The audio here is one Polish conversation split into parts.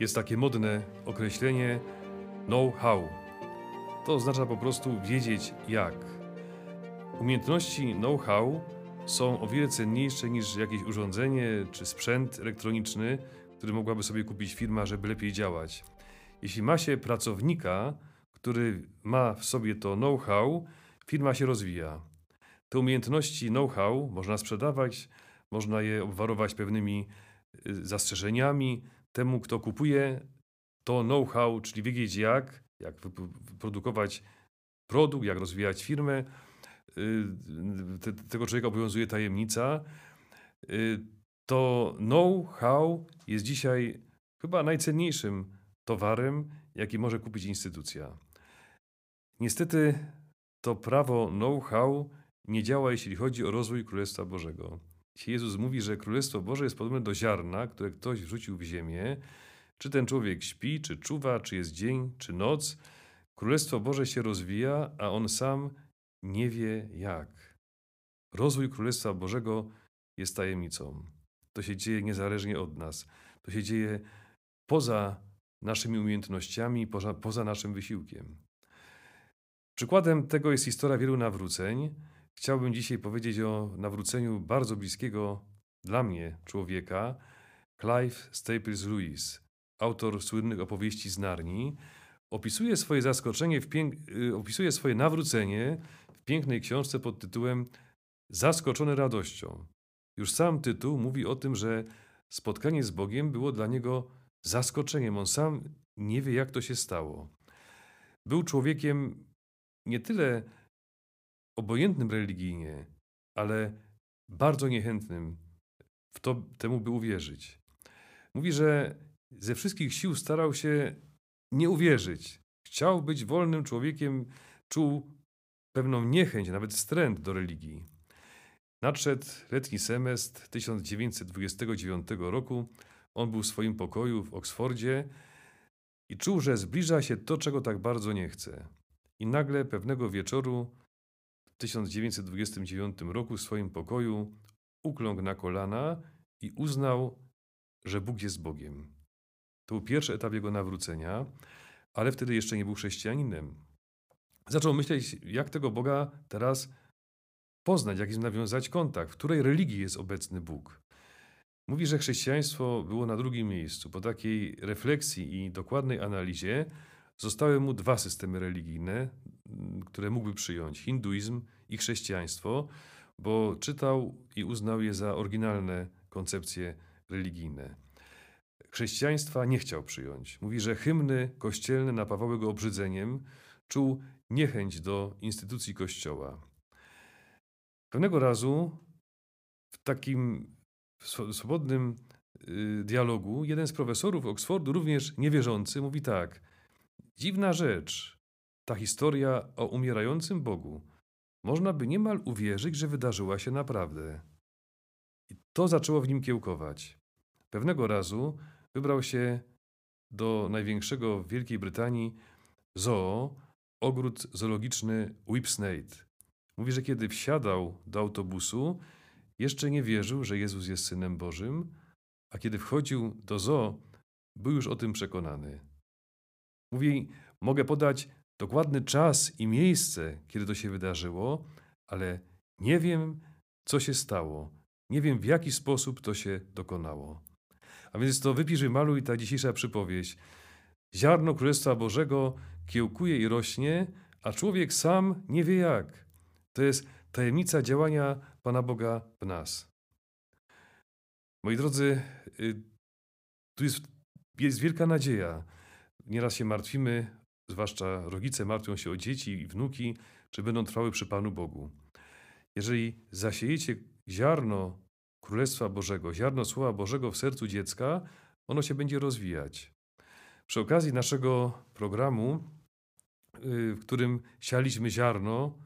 Jest takie modne określenie know-how. To oznacza po prostu wiedzieć jak. Umiejętności know-how są o wiele cenniejsze niż jakieś urządzenie czy sprzęt elektroniczny, który mogłaby sobie kupić firma, żeby lepiej działać. Jeśli ma się pracownika, który ma w sobie to know-how, firma się rozwija. Te umiejętności know-how można sprzedawać, można je obwarować pewnymi y, zastrzeżeniami. Temu, kto kupuje to know-how, czyli wiedzieć jak, jak wyprodukować produkt, jak rozwijać firmę, y, te, tego człowieka obowiązuje tajemnica. Y, to know-how jest dzisiaj chyba najcenniejszym towarem, jaki może kupić instytucja. Niestety to prawo know-how nie działa, jeśli chodzi o rozwój Królestwa Bożego. Jezus mówi, że Królestwo Boże jest podobne do ziarna, które ktoś wrzucił w ziemię, czy ten człowiek śpi, czy czuwa, czy jest dzień, czy noc, Królestwo Boże się rozwija, a on sam nie wie jak. Rozwój Królestwa Bożego jest tajemnicą. To się dzieje niezależnie od nas. To się dzieje poza naszymi umiejętnościami, poza, poza naszym wysiłkiem. Przykładem tego jest historia wielu nawróceń. Chciałbym dzisiaj powiedzieć o nawróceniu bardzo bliskiego dla mnie człowieka, Clive Staples Lewis, autor słynnych opowieści z Narni. Opisuje swoje zaskoczenie, w y, opisuje swoje nawrócenie w pięknej książce pod tytułem Zaskoczony radością. Już sam tytuł mówi o tym, że spotkanie z Bogiem było dla niego zaskoczeniem. On sam nie wie, jak to się stało. Był człowiekiem nie tyle obojętnym religijnie, ale bardzo niechętnym w to, temu, by uwierzyć. Mówi, że ze wszystkich sił starał się nie uwierzyć. Chciał być wolnym człowiekiem, czuł pewną niechęć, nawet wstręt do religii. Nadszedł letni semestr 1929 roku. On był w swoim pokoju w Oksfordzie i czuł, że zbliża się to, czego tak bardzo nie chce. I nagle pewnego wieczoru 1929 roku w swoim pokoju ukląkł na kolana i uznał, że Bóg jest Bogiem. To był pierwszy etap jego nawrócenia, ale wtedy jeszcze nie był chrześcijaninem. Zaczął myśleć, jak tego Boga teraz poznać, jak z nim nawiązać kontakt, w której religii jest obecny Bóg. Mówi, że chrześcijaństwo było na drugim miejscu. Po takiej refleksji i dokładnej analizie zostały mu dwa systemy religijne, które mógłby przyjąć: hinduizm i chrześcijaństwo, bo czytał i uznał je za oryginalne koncepcje religijne. Chrześcijaństwa nie chciał przyjąć. Mówi, że hymny kościelne napawały go obrzydzeniem, czuł niechęć do instytucji kościoła. Pewnego razu w takim swobodnym y, dialogu jeden z profesorów Oxfordu, również niewierzący, mówi tak: Dziwna rzecz, ta historia o umierającym Bogu. Można by niemal uwierzyć, że wydarzyła się naprawdę. I to zaczęło w nim kiełkować. Pewnego razu wybrał się do największego w Wielkiej Brytanii zoo, ogród zoologiczny Whipsnade. Mówi, że kiedy wsiadał do autobusu, jeszcze nie wierzył, że Jezus jest Synem Bożym, a kiedy wchodził do zoo, był już o tym przekonany. Mówi, mogę podać dokładny czas i miejsce, kiedy to się wydarzyło, ale nie wiem, co się stało. Nie wiem, w jaki sposób to się dokonało. A więc to wypisz i maluj ta dzisiejsza przypowieść. Ziarno Królestwa Bożego kiełkuje i rośnie, a człowiek sam nie wie jak. To jest tajemnica działania Pana Boga w nas. Moi drodzy, y, tu jest, jest wielka nadzieja. Nieraz się martwimy, zwłaszcza rodzice martwią się o dzieci i wnuki, czy będą trwały przy Panu Bogu. Jeżeli zasiejecie ziarno Królestwa Bożego, ziarno Słowa Bożego w sercu dziecka, ono się będzie rozwijać. Przy okazji naszego programu, y, w którym sialiśmy ziarno,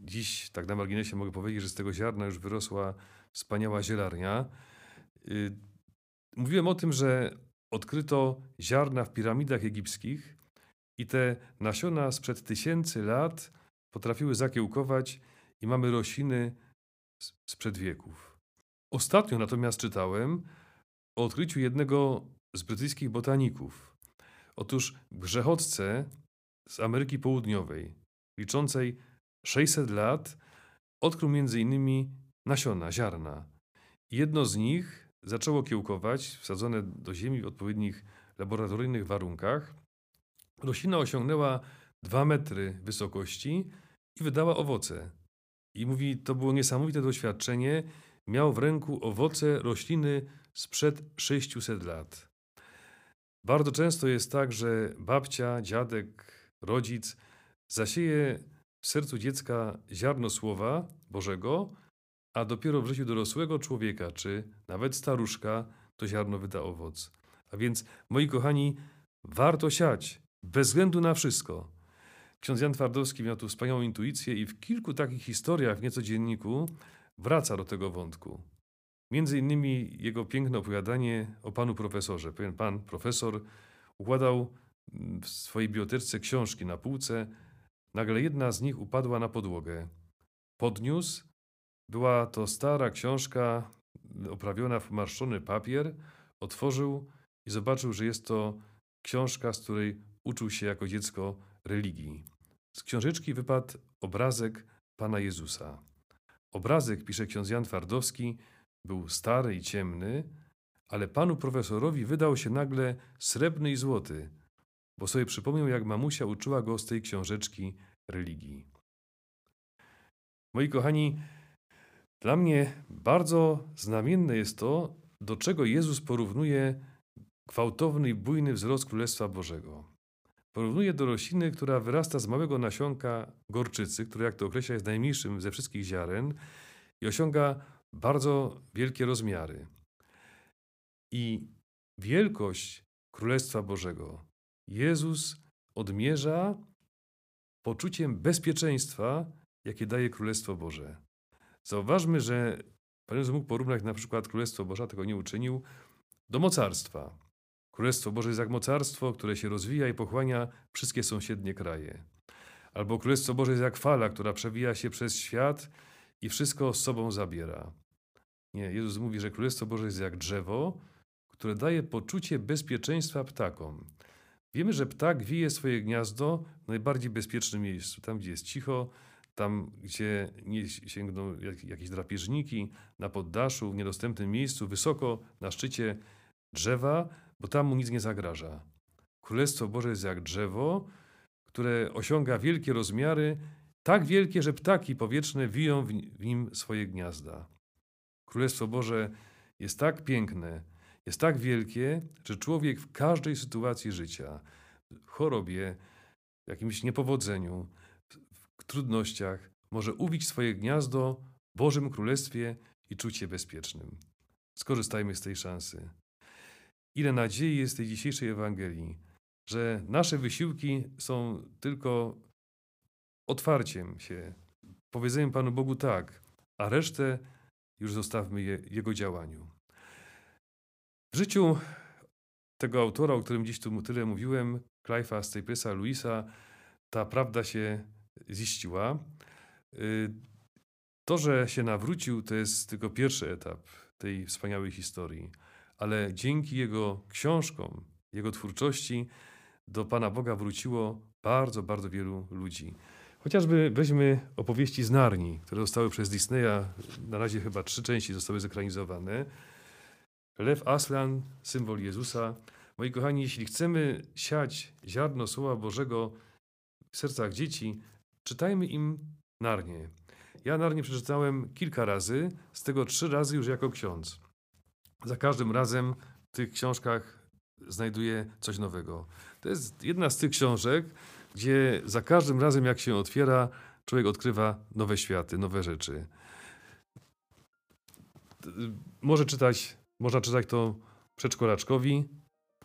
Dziś, tak na marginesie, mogę powiedzieć, że z tego ziarna już wyrosła wspaniała zielarnia. Y, mówiłem o tym, że odkryto ziarna w piramidach egipskich i te nasiona sprzed tysięcy lat potrafiły zakiełkować i mamy rośliny sprzed wieków. Ostatnio natomiast czytałem o odkryciu jednego z brytyjskich botaników. Otóż w grzechotce z Ameryki Południowej, liczącej 600 lat, odkrył m.in. nasiona, ziarna. Jedno z nich zaczęło kiełkować, wsadzone do ziemi w odpowiednich laboratoryjnych warunkach. Roślina osiągnęła 2 metry wysokości i wydała owoce. I mówi, to było niesamowite doświadczenie. Miał w ręku owoce rośliny sprzed 600 lat. Bardzo często jest tak, że babcia, dziadek, rodzic zasieje w sercu dziecka ziarno słowa Bożego, a dopiero w życiu dorosłego człowieka, czy nawet staruszka, to ziarno wyda owoc. A więc, moi kochani, warto siać, bez względu na wszystko. Ksiądz Jan Twardowski miał tu wspaniałą intuicję i w kilku takich historiach w niecodzienniku wraca do tego wątku. Między innymi jego piękne opowiadanie o panu profesorze. Pewien pan profesor układał w swojej bibliotece książki na półce. Nagle jedna z nich upadła na podłogę. Podniósł. Była to stara książka oprawiona w marszczony papier. Otworzył i zobaczył, że jest to książka, z której uczył się jako dziecko religii. Z książeczki wypadł obrazek Pana Jezusa. Obrazek, pisze ksiądz Jan Twardowski, był stary i ciemny, ale panu profesorowi wydał się nagle srebrny i złoty, bo sobie przypomniał, jak mamusia uczyła go z tej książeczki religii. Moi kochani, dla mnie bardzo znamienne jest to, do czego Jezus porównuje gwałtowny i bujny wzrost Królestwa Bożego. Porównuje do rośliny, która wyrasta z małego nasionka gorczycy, który, jak to określa, jest najmniejszym ze wszystkich ziaren i osiąga bardzo wielkie rozmiary. I wielkość Królestwa Bożego Jezus odmierza poczuciem bezpieczeństwa, jakie daje Królestwo Boże. Zauważmy, że Pan Jezus mógł porównać na przykład Królestwo Boże, tego nie uczynił, do mocarstwa. Królestwo Boże jest jak mocarstwo, które się rozwija i pochłania wszystkie sąsiednie kraje. Albo Królestwo Boże jest jak fala, która przewija się przez świat i wszystko z sobą zabiera. Nie, Jezus mówi, że Królestwo Boże jest jak drzewo, które daje poczucie bezpieczeństwa ptakom. Wiemy, że ptak wije swoje gniazdo w najbardziej bezpiecznym miejscu, tam gdzie jest cicho, tam gdzie nie sięgną jakieś drapieżniki, na poddaszu, w niedostępnym miejscu, wysoko na szczycie drzewa, bo tam mu nic nie zagraża. Królestwo Boże jest jak drzewo, które osiąga wielkie rozmiary, tak wielkie, że ptaki powietrzne wiją w nim swoje gniazda. Królestwo Boże jest tak piękne, jest tak wielkie, że człowiek w każdej sytuacji życia, w chorobie, w jakimś niepowodzeniu, w trudnościach, może ubić swoje gniazdo w Bożym Królestwie i czuć się bezpiecznym. Skorzystajmy z tej szansy. Ile nadziei jest w tej dzisiejszej Ewangelii, że nasze wysiłki są tylko otwarciem się, powiedzeniem Panu Bogu tak, a resztę już zostawmy je, Jego działaniu. W życiu tego autora, o którym dziś tu tyle mówiłem, Clive'a Staplesa Louisa, ta prawda się ziściła. Y, to, że się nawrócił, to jest tylko pierwszy etap tej wspaniałej historii, ale dzięki jego książkom, jego twórczości do Pana Boga wróciło bardzo, bardzo wielu ludzi. Chociażby weźmy opowieści z Narni, które zostały przez Disneya, na razie chyba trzy części zostały zekranizowane. Lew Aslan, symbol Jezusa. Moi kochani, jeśli chcemy siać ziarno Słowa Bożego w sercach dzieci, czytajmy im Narnię. Ja Narnię przeczytałem kilka razy, z tego trzy razy już jako ksiądz. Za każdym razem w tych książkach znajduję coś nowego. To jest jedna z tych książek, gdzie za każdym razem, jak się otwiera, człowiek odkrywa nowe światy, nowe rzeczy. Może czytać można czytać to przedszkolaczkowi,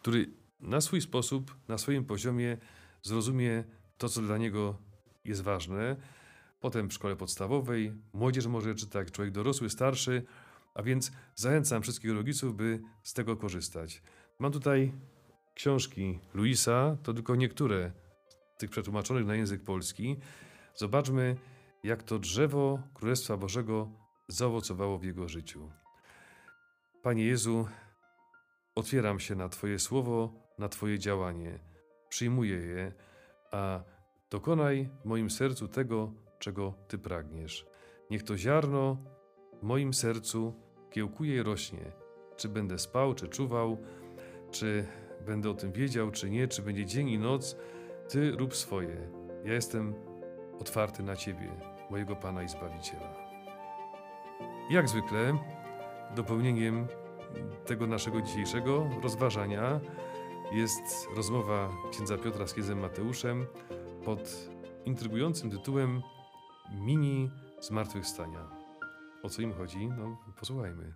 który na swój sposób, na swoim poziomie zrozumie to, co dla niego jest ważne. Potem w szkole podstawowej, młodzież może czytać, człowiek dorosły, starszy, a więc zachęcam wszystkich rodziców, by z tego korzystać. Mam tutaj książki Luisa, to tylko niektóre z tych przetłumaczonych na język polski. Zobaczmy, jak to drzewo Królestwa Bożego zaowocowało w jego życiu. Panie Jezu, Otwieram się na Twoje słowo, na Twoje działanie. Przyjmuję je, a dokonaj w moim sercu tego, czego Ty pragniesz. Niech to ziarno w moim sercu kiełkuje i rośnie. Czy będę spał, czy czuwał, czy będę o tym wiedział, czy nie, czy będzie dzień i noc, Ty rób swoje. Ja jestem otwarty na Ciebie, mojego Pana i Zbawiciela. Jak zwykle, dopełnieniem tego naszego dzisiejszego rozważania jest rozmowa księdza Piotra z księdzem Mateuszem pod intrygującym tytułem Mini Zmartwychwstania. O co im chodzi? No, posłuchajmy.